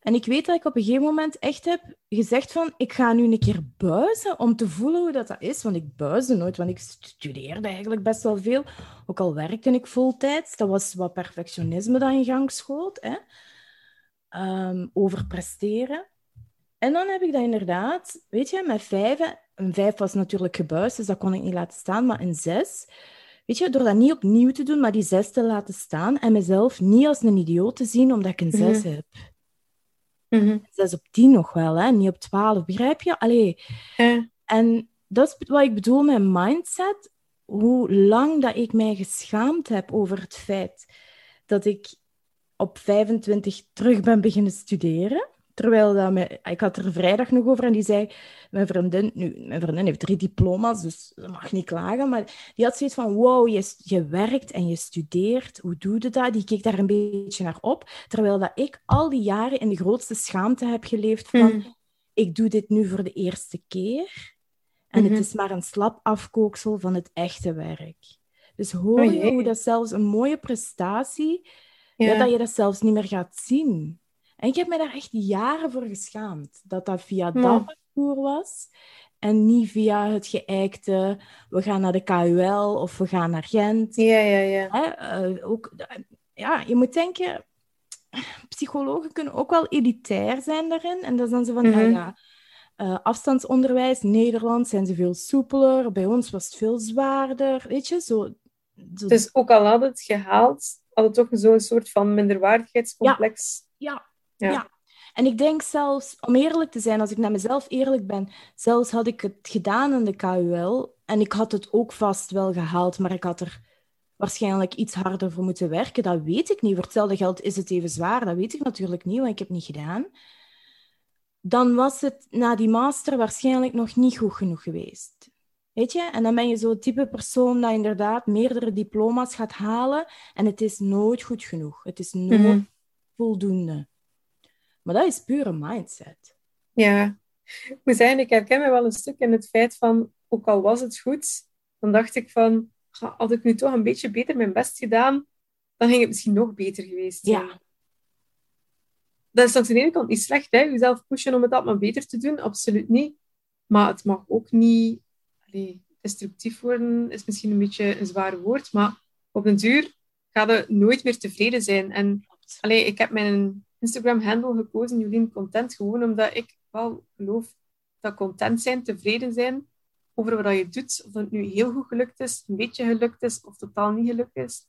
En ik weet dat ik op een gegeven moment echt heb gezegd van, ik ga nu een keer buizen om te voelen hoe dat, dat is. Want ik buisde nooit, want ik studeerde eigenlijk best wel veel. Ook al werkte ik voltijds. Dat was wat perfectionisme dat in gang schoot. Hè? Um, over presteren. En dan heb ik dat inderdaad, weet je, met vijven. Een vijf was natuurlijk gebuist, dus dat kon ik niet laten staan. Maar een zes, weet je, door dat niet opnieuw te doen, maar die zes te laten staan. En mezelf niet als een idioot te zien omdat ik een zes mm heb. Mm Zes op tien nog wel, hè? niet op twaalf. Begrijp je? Allee. En dat is wat ik bedoel met mindset. Hoe lang dat ik mij geschaamd heb over het feit dat ik op 25 terug ben beginnen studeren. Terwijl dat me, ik had er vrijdag nog over en die zei, mijn vriendin, nu, mijn vriendin heeft drie diploma's, dus ze mag niet klagen, maar die had zoiets van, wow, je, je werkt en je studeert, hoe doe je dat? Die keek daar een beetje naar op, terwijl dat ik al die jaren in de grootste schaamte heb geleefd van, mm. ik doe dit nu voor de eerste keer en het mhm. is maar een slap afkooksel van het echte werk. Dus hoor oh je hoe dat zelfs een mooie prestatie, ja. dat je dat zelfs niet meer gaat zien. En ik heb me daar echt jaren voor geschaamd. Dat dat via dat parcours was. En niet via het geëikte, we gaan naar de KUL of we gaan naar Gent. Ja, ja, ja. Hè? Uh, ook, ja, je moet denken, psychologen kunnen ook wel elitair zijn daarin. En dat is dan zo van, mm ja, uh, afstandsonderwijs, Nederland zijn ze veel soepeler. Bij ons was het veel zwaarder. Weet je, zo... zo... Dus ook al had het gehaald, had het toch zo'n soort van minderwaardigheidscomplex. ja, ja. En ik denk zelfs, om eerlijk te zijn, als ik naar mezelf eerlijk ben, zelfs had ik het gedaan in de KUL en ik had het ook vast wel gehaald, maar ik had er waarschijnlijk iets harder voor moeten werken. Dat weet ik niet. Voor hetzelfde geld is het even zwaar. Dat weet ik natuurlijk niet, want ik heb het niet gedaan. Dan was het na die master waarschijnlijk nog niet goed genoeg geweest. Weet je? En dan ben je zo'n type persoon dat inderdaad meerdere diploma's gaat halen en het is nooit goed genoeg. Het is nooit mhm. voldoende. Maar dat is pure mindset. Ja, ik moet zeggen, ik herken me wel een stuk in het feit van, ook al was het goed, dan dacht ik van, had ik nu toch een beetje beter mijn best gedaan, dan ging het misschien nog beter geweest zijn. Ja. Dat is aan de ene kant niet slecht, hè? jezelf pushen om het allemaal beter te doen, absoluut niet. Maar het mag ook niet allee, destructief worden, is misschien een beetje een zwaar woord, maar op een duur gaat je nooit meer tevreden zijn. En ik heb mijn Instagram-handle gekozen, Jolien Content, gewoon omdat ik wel geloof dat content zijn, tevreden zijn over wat je doet, of dat het nu heel goed gelukt is, een beetje gelukt is, of totaal niet gelukt is.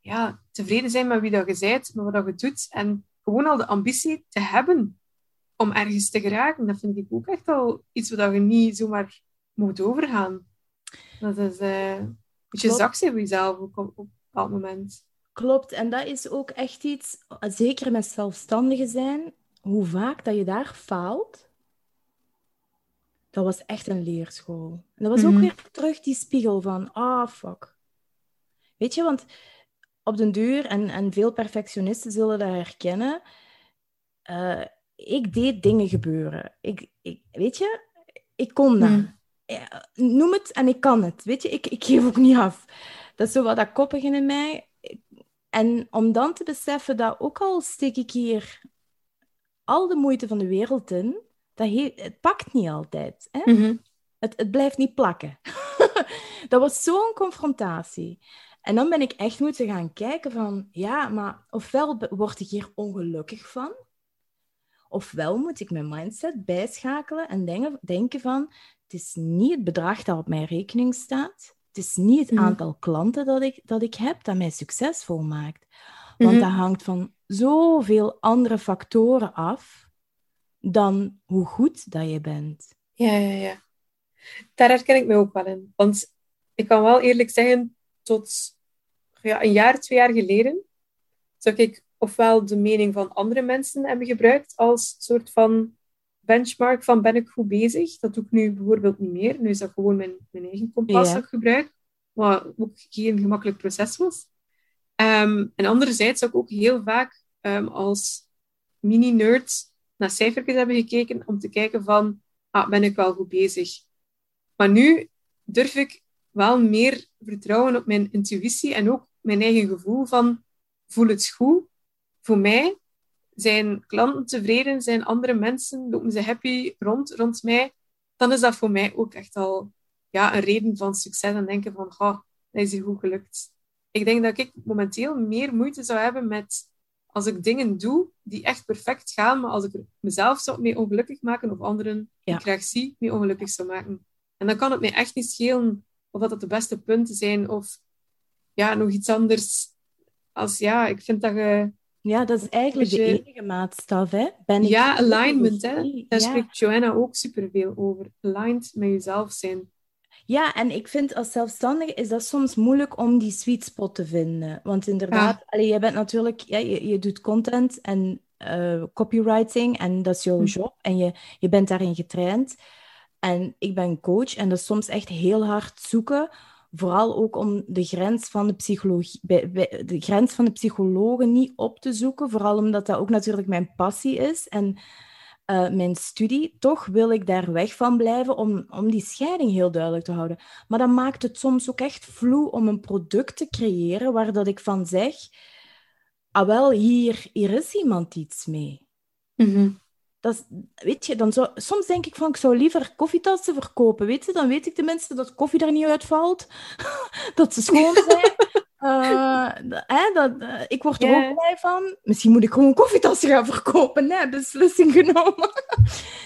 Ja, tevreden zijn met wie dat je bent, met wat je doet, en gewoon al de ambitie te hebben om ergens te geraken, dat vind ik ook echt al iets wat je niet zomaar moet overgaan. Dat is uh, een beetje zak zijn voor jezelf op, op een bepaald moment. Klopt, en dat is ook echt iets, zeker met zelfstandigen zijn, hoe vaak dat je daar faalt, dat was echt een leerschool. En dat was ook mhm. weer terug die spiegel van, ah, fuck. Weet je, want op den duur, en, en veel perfectionisten zullen dat herkennen, uh, ik deed dingen gebeuren. Ik, ik, weet je, ik kon dat. Mhm. Noem het en ik kan het. Weet je, ik, ik geef ook niet af. Dat is zo wat dat koppige in mij. En om dan te beseffen dat ook al steek ik hier al de moeite van de wereld in, dat het pakt niet altijd. Hè? Mhm. het, het blijft niet plakken. dat was zo'n confrontatie. En dan ben ik echt moeten gaan kijken van, ja, maar ofwel word ik hier ongelukkig van, ofwel moet ik mijn mindset bijschakelen en denken, denken van, het is niet het bedrag dat op mijn rekening staat, het is niet het mhm. aantal klanten dat ik, dat ik heb dat mij succesvol maakt. Want mm dat hangt van zoveel andere factoren af dan hoe goed dat je bent. Ja, ja, ja. Daar herken ik me ook wel in. Want ik kan wel eerlijk zeggen, tot ja, een jaar, twee jaar geleden, zou ik ofwel de mening van andere mensen hebben gebruikt als soort van benchmark van ben ik goed bezig. Dat doe ik nu bijvoorbeeld niet meer. Nu is dat gewoon mijn, mijn eigen kompas dat ik gebruik. Wat ook geen gemakkelijk proces was. Ehm, en anderzijds zou ik ook heel vaak um, als mini-nerd naar cijfertjes hebben gekeken om te kijken van, ah, ben ik wel goed bezig? Maar nu durf ik wel meer vertrouwen op mijn intuïtie en ook mijn eigen gevoel van, voel het goed? Voor mij zijn klanten tevreden, zijn andere mensen, lopen ze happy rond, rond mij, dan is dat voor mij ook echt al ja, een reden van succes en denken van, oh, dat is hier goed gelukt. Ik denk dat ik momenteel meer moeite zou hebben met als ik dingen doe die echt perfect gaan, maar als ik mezelf zou mee ongelukkig maken of anderen die ik graag zie mee ongelukkig zou maken. En dan kan het mij echt niet schelen of dat, dat de beste punten zijn of ja, nog iets anders. Als ja, ik vind dat je ja, dat is eigenlijk de enige maatstaf, hè? Ben ik ja, alignment, hè? Daar spreekt Joanna ook superveel over. Aligned met jezelf zijn. Ja, en ik vind als zelfstandige is dat soms moeilijk om die sweet spot te vinden. Want inderdaad, ja. je bent natuurlijk, ja, je, je doet content en uh, copywriting en dat is jouw hm. job en je, je bent daarin getraind. En ik ben coach en dat is soms echt heel hard zoeken Vooral ook om de grens van de, psychologie, de grens van de psychologen niet op te zoeken. Vooral omdat dat ook natuurlijk mijn passie is en uh, mijn studie. Toch wil ik daar weg van blijven om, om die scheiding heel duidelijk te houden. Maar dat maakt het soms ook echt vloe om een product te creëren waar dat ik van zeg... Ah wel, hier, hier is iemand iets mee. Mm dat, weet je, dan zou, soms denk ik van, ik zou liever koffietassen verkopen, weet je? Dan weet ik tenminste dat koffie er niet uitvalt, dat ze schoon zijn. uh, dat, uh, ik word er ook blij van. Misschien moet ik gewoon koffietassen gaan verkopen, beslissing genomen.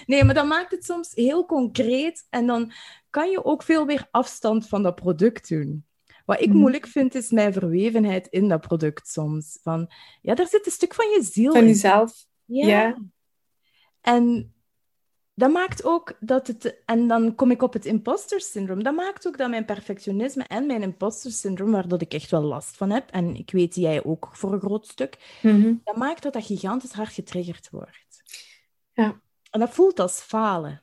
nee, maar dan maakt het soms heel concreet en dan kan je ook veel meer afstand van dat product doen. Wat ik mhm. moeilijk vind, is mijn verwevenheid in dat product soms. Van, ja, daar zit een stuk van je ziel van in. Van jezelf. ja. En dat maakt ook dat het, en dan kom ik op het imposter syndroom, dat maakt ook dat mijn perfectionisme en mijn imposter syndroom, waar dat ik echt wel last van heb, en ik weet jij ook voor een groot stuk, mhm. dat maakt dat dat gigantisch hard getriggerd wordt. Ja. En dat voelt als falen.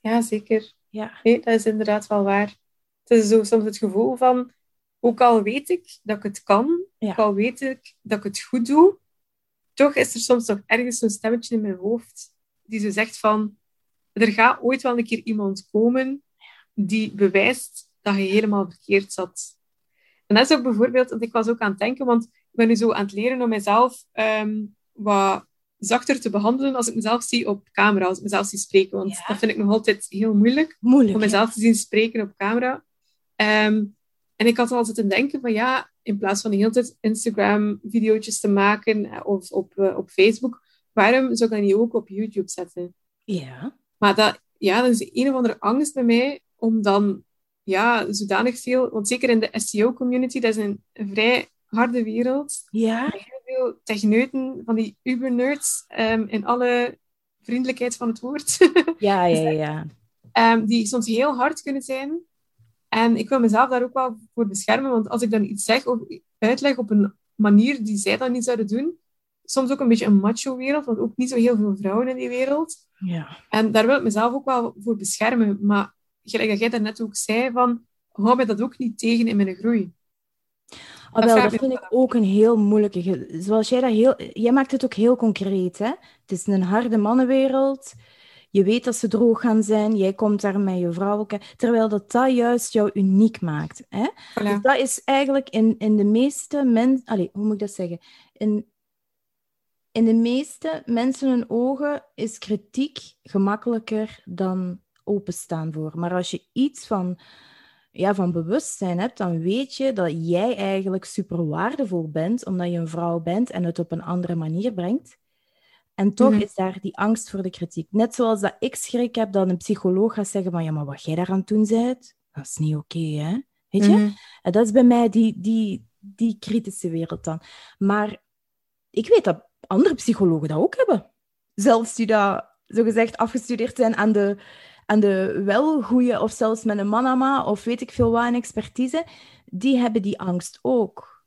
Ja, zeker. Ja. Nee, dat is inderdaad wel waar. Het is zo soms het gevoel van, ook al weet ik dat ik het kan, ook al weet ik dat ik het goed doe, toch is er soms nog ergens een stemmetje in mijn hoofd die zo zegt van, er gaat ooit wel een keer iemand komen die bewijst dat je helemaal verkeerd zat. En dat is ook bijvoorbeeld, want ik was ook aan het denken, want ik ben nu zo aan het leren om mezelf um, wat zachter te behandelen als ik mezelf zie op camera, als ik mezelf zie spreken. Want dat vind ik nog altijd heel moeilijk, moeilijk om mezelf te zien spreken op camera. Um, en ik had altijd te denken van ja, in plaats van de hele tijd Instagram-video's te maken eh, of op, uh, op Facebook, waarom zou ik dat niet ook op YouTube zetten? Ja. Maar dat, ja, dat is een of andere angst bij mij om dan ja, zodanig veel... Want zeker in de SEO-community, dat is een, vrij harde wereld. Ja. Heel veel techneuten, van die uber-nerds, um, in alle vriendelijkheid van het woord. Ja, ja, ja. um, die soms heel hard kunnen zijn. En ik wil mezelf daar ook wel voor beschermen, want als ik dan iets zeg of uitleg op een manier die zij dan niet zouden doen, soms ook een beetje een macho-wereld, want ook niet zo heel veel vrouwen in die wereld. Ja. En daar wil ik mezelf ook wel voor beschermen. Maar gelijk dat jij daarnet ook zei, van, hou mij dat ook niet tegen in mijn groei. Wel, dat vind ik ook een heel moeilijke. Zoals jij dat heel... Jij maakt het ook heel concreet, hè? Het is een harde mannenwereld. Je weet dat ze droog gaan zijn. Jij komt daar met je vrouw. Terwijl dat, dat juist jou uniek maakt. Hè? Dus dat is eigenlijk in, in de meeste mensen... Hoe moet ik dat zeggen? In, in de meeste mensen hun ogen is kritiek gemakkelijker dan openstaan voor. Maar als je iets van, ja, van bewustzijn hebt, dan weet je dat jij eigenlijk super waardevol bent, omdat je een vrouw bent en het op een andere manier brengt. En toch mhm. is daar die angst voor de kritiek. Net zoals dat ik schrik heb dat een psycholoog gaat zeggen van ja, maar wat jij daar aan het doen bent, dat is niet oké, hè? Weet je? Mhm. En dat is bij mij die, die, die kritische wereld dan. Maar ik weet dat andere psychologen dat ook hebben. Zelfs die dat zogezegd afgestudeerd zijn aan de, aan de wel goede, of zelfs met een manama, of weet ik veel wat, een expertise, die hebben die angst ook.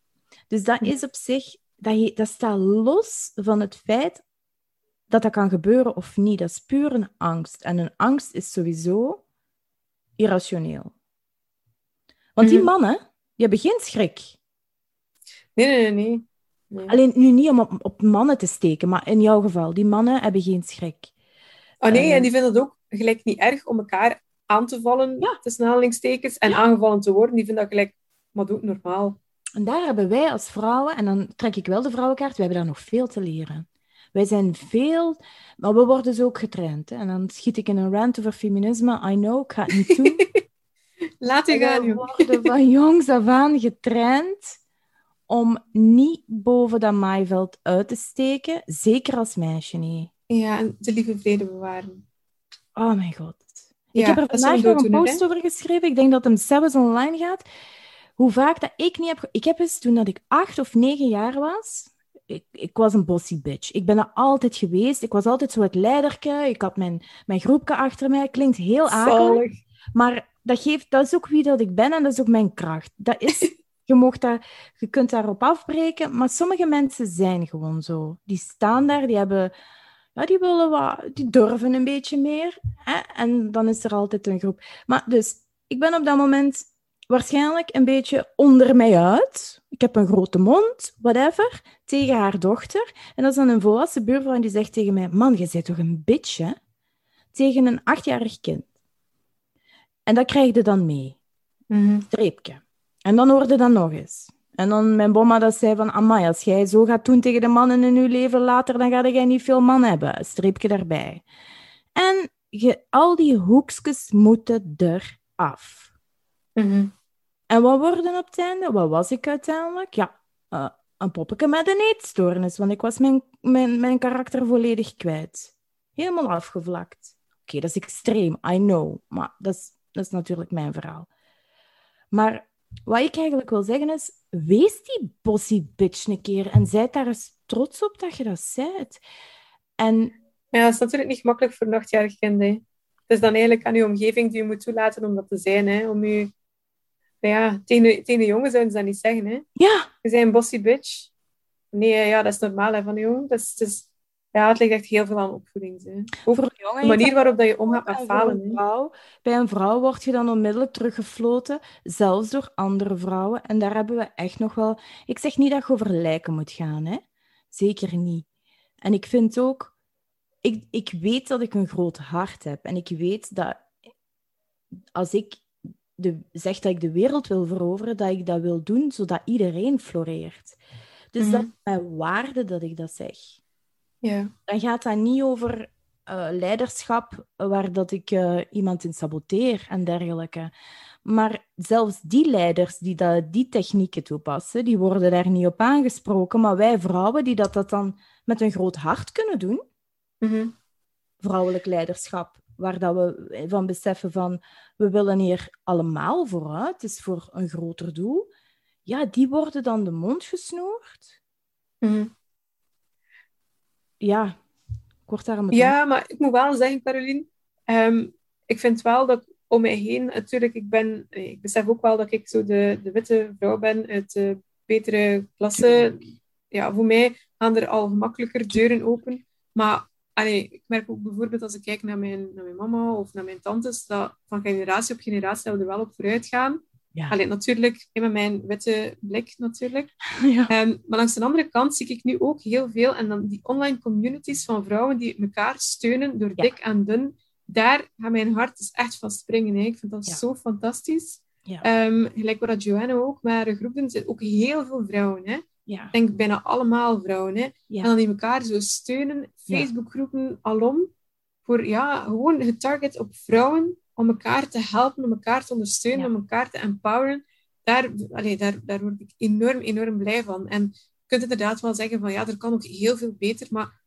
Dus dat is op zich, dat, je, dat staat los van het feit dat dat kan gebeuren of niet. Dat is puur een angst. En een angst is sowieso irrationeel. Want die Mhm. mannen, die hebben geen schrik. Nee, nee, nee. nee. Alleen nu niet om op, op mannen te steken, maar in jouw geval, die mannen hebben geen schrik. Oh nee, Eh. en die vinden het ook gelijk niet erg om elkaar aan te vallen, Ja. tussen aanhalingstekens, en aangevallen te worden. Die vinden dat gelijk, maar doe het normaal. En daar hebben wij als vrouwen, en dan trek ik wel de vrouwenkaart, we hebben daar nog veel te leren. Wij zijn veel, maar we worden zo ook getraind. Hè? En dan schiet ik in een rant over feminisme. I know, ik ga het niet doen. Laat je gaan, we worden van jongs af aan getraind om niet boven dat maaiveld uit te steken. Zeker als meisje niet. Ja, en de lieve vrede bewaren. Oh mijn god. Ja, ik heb er vandaag nog een post over geschreven. Ik denk dat hem zelfs online gaat. Hoe vaak dat ik niet heb... Ik heb eens, toen dat ik acht of negen jaar was... Ik, ik was een bossy bitch. Ik ben dat altijd geweest. Ik was altijd zo het leiderke. Ik had mijn, mijn groepje achter mij. Klinkt heel akelig. Maar dat, geeft, dat is ook wie dat ik ben en dat is ook mijn kracht. Dat is, je, mocht daar, je kunt daarop afbreken, maar sommige mensen zijn gewoon zo. Die staan daar, die hebben... Ja, die willen wat, die durven een beetje meer. Hè? En dan is er altijd een groep. Maar dus, ik ben op dat moment waarschijnlijk een beetje onder mij uit. Ik heb een grote mond, whatever, tegen haar dochter. En dat is dan een volwassen buurvrouw en die zegt tegen mij: Man, je bent toch een bitch, hè? Tegen een achtjarig kind. En dat krijg je dan mee. Mhm. Streepje. En dan hoorde dat nog eens. En dan mijn bomma dat zei van, amai, als jij zo gaat doen tegen de mannen in je leven later, dan ga jij niet veel man hebben. Streepje daarbij. En je, al die hoekjes moeten eraf. Mhm. En wat worden op het einde? Wat was ik uiteindelijk? Ja, eh, een poppetje met een eetstoornis, want ik was mijn, mijn, mijn karakter volledig kwijt. Helemaal afgevlakt. Oké, dat is extreem, I know, maar dat is, dat is natuurlijk mijn verhaal. Maar wat ik eigenlijk wil zeggen is, wees die bossy bitch een keer en zijt daar eens trots op dat je dat zijt. En Ja, dat is natuurlijk niet gemakkelijk voor een achtjarig. Het is dan eigenlijk aan je omgeving die je moet toelaten om dat te zijn. Hè. Om je... Ja, tegen, de- tegen de jongen zouden ze dat niet zeggen. Hè. ja, bent een bossy bitch. Nee, ja, dat is normaal hè, van de jongen. Dat is, ja, het ligt echt heel veel aan opvoeding. Hè. Een jongen de manier waarop dat je omgaat met falen. een vrouw, bij een vrouw word je dan onmiddellijk teruggefloten, zelfs door andere vrouwen. En daar hebben we echt nog wel... Ik zeg niet dat je over lijken moet gaan, hè. Zeker niet. En ik vind ook... Ik, ik weet dat ik een groot hart heb. En ik weet dat als ik de, zeg dat ik de wereld wil veroveren, dat ik dat wil doen zodat iedereen floreert. Dus Mhm. dat is mijn waarde dat ik dat zeg Ja. dan gaat dat niet over eh, leiderschap waar dat ik eh, iemand in saboteer en dergelijke. Maar zelfs die leiders die dat, die technieken toepassen, die worden daar niet op aangesproken. Maar wij vrouwen die dat, dat dan met een groot hart kunnen doen, Mhm. vrouwelijk leiderschap, waar dat we van beseffen van we willen hier allemaal vooruit, het is voor een groter doel. Ja, die worden dan de mond gesnoerd. Mhm. Ja, ik word daar met Ja, maar ik moet wel zeggen, Caroline, ehm, ik vind wel dat om mij heen, natuurlijk, ik ben, eh, ik besef ook wel dat ik zo de, de witte vrouw ben uit de betere klasse. Ja, voor mij gaan er al gemakkelijker deuren open. Maar allee, ik merk ook bijvoorbeeld als ik kijk naar mijn, naar mijn mama of naar mijn tantes, dat van generatie op generatie dat we er wel op vooruit gaan. Ja. Allee, natuurlijk, met mijn witte blik natuurlijk. Ja. Ehm, maar langs de andere kant zie ik nu ook heel veel, en dan die online communities van vrouwen die elkaar steunen door Ja. dik en dun, daar gaat mijn hart dus echt van springen. Hè. Ik vind dat Ja. zo fantastisch. Ja. Ehm, gelijk wat dat Joanne ook, maar groep doet, zijn ook heel veel vrouwen. Hè. Ja. Ik denk bijna allemaal vrouwen. Hè. Ja. En dan die elkaar zo steunen. Facebookgroepen alom, voor ja, gewoon getarget op vrouwen, om elkaar te helpen, om elkaar te ondersteunen, om elkaar te empoweren. Daar, allee, daar, daar word ik enorm, enorm blij van. En je kunt inderdaad wel zeggen van ja, er kan ook heel veel beter, maar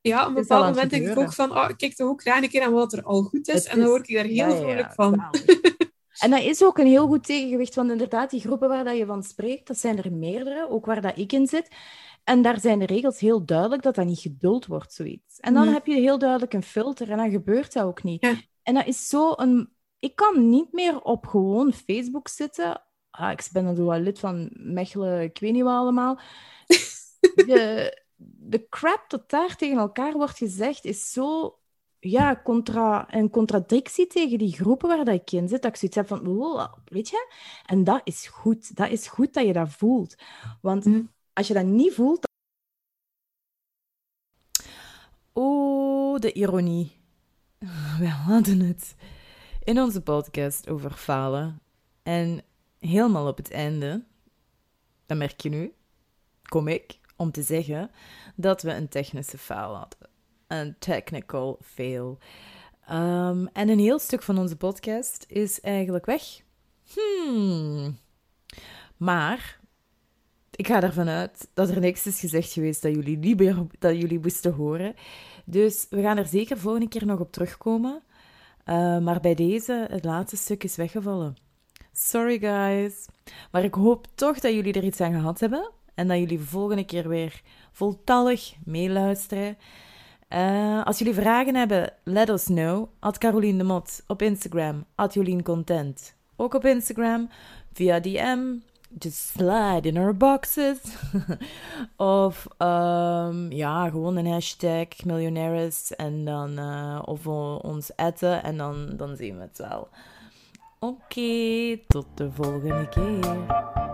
ja, op een bepaald moment denk ik ook van, oh, kijk toch ook graag een keer aan wat er al goed is. Het en dan word ik daar heel Ja, ja, vrolijk ja, van. En dat is ook een heel goed tegengewicht, want inderdaad, die groepen waar dat je van spreekt, dat zijn er meerdere, ook waar dat ik in zit. En daar zijn de regels heel duidelijk dat dat niet geduld wordt, zoiets. En dan heb je heel duidelijk een filter en dan gebeurt dat ook niet. Ja. En dat is zo een... Ik kan niet meer op gewoon Facebook zitten. Ah, ik ben zo wel lid van Mechelen, ik weet niet wat allemaal. De, de crap dat daar tegen elkaar wordt gezegd, is zo ja, contra, een contradictie tegen die groepen waar dat ik in zit. Dat ik zoiets heb van, wow, weet je? En dat is goed. Dat is goed dat je dat voelt. Want mm. als je dat niet voelt... Oh, de ironie. We hadden het in onze podcast over falen. En helemaal op het einde, dat merk je nu, kom ik om te zeggen dat we een technische faal hadden. Een technical fail. Um, en een heel stuk van onze podcast is eigenlijk weg. Hmm. Maar ik ga ervan uit dat er niks is gezegd geweest dat jullie niet meer dat jullie moesten horen. Dus we gaan er zeker volgende keer nog op terugkomen. Uh, maar bij deze, het laatste stuk is weggevallen. Sorry guys. Maar ik hoop toch dat jullie er iets aan gehad hebben. En dat jullie de volgende keer weer voltallig meeluisteren. Uh, als jullie vragen hebben, let us know. At Caroline de Mot op Instagram. At Jolien Content. Ook op Instagram. Via DM. Just slide in our boxes. of um, ja, gewoon een hashtag miljonaires. En dan, uh, of ons atten. En dan, dan zien we het wel. Oké, tot de volgende keer.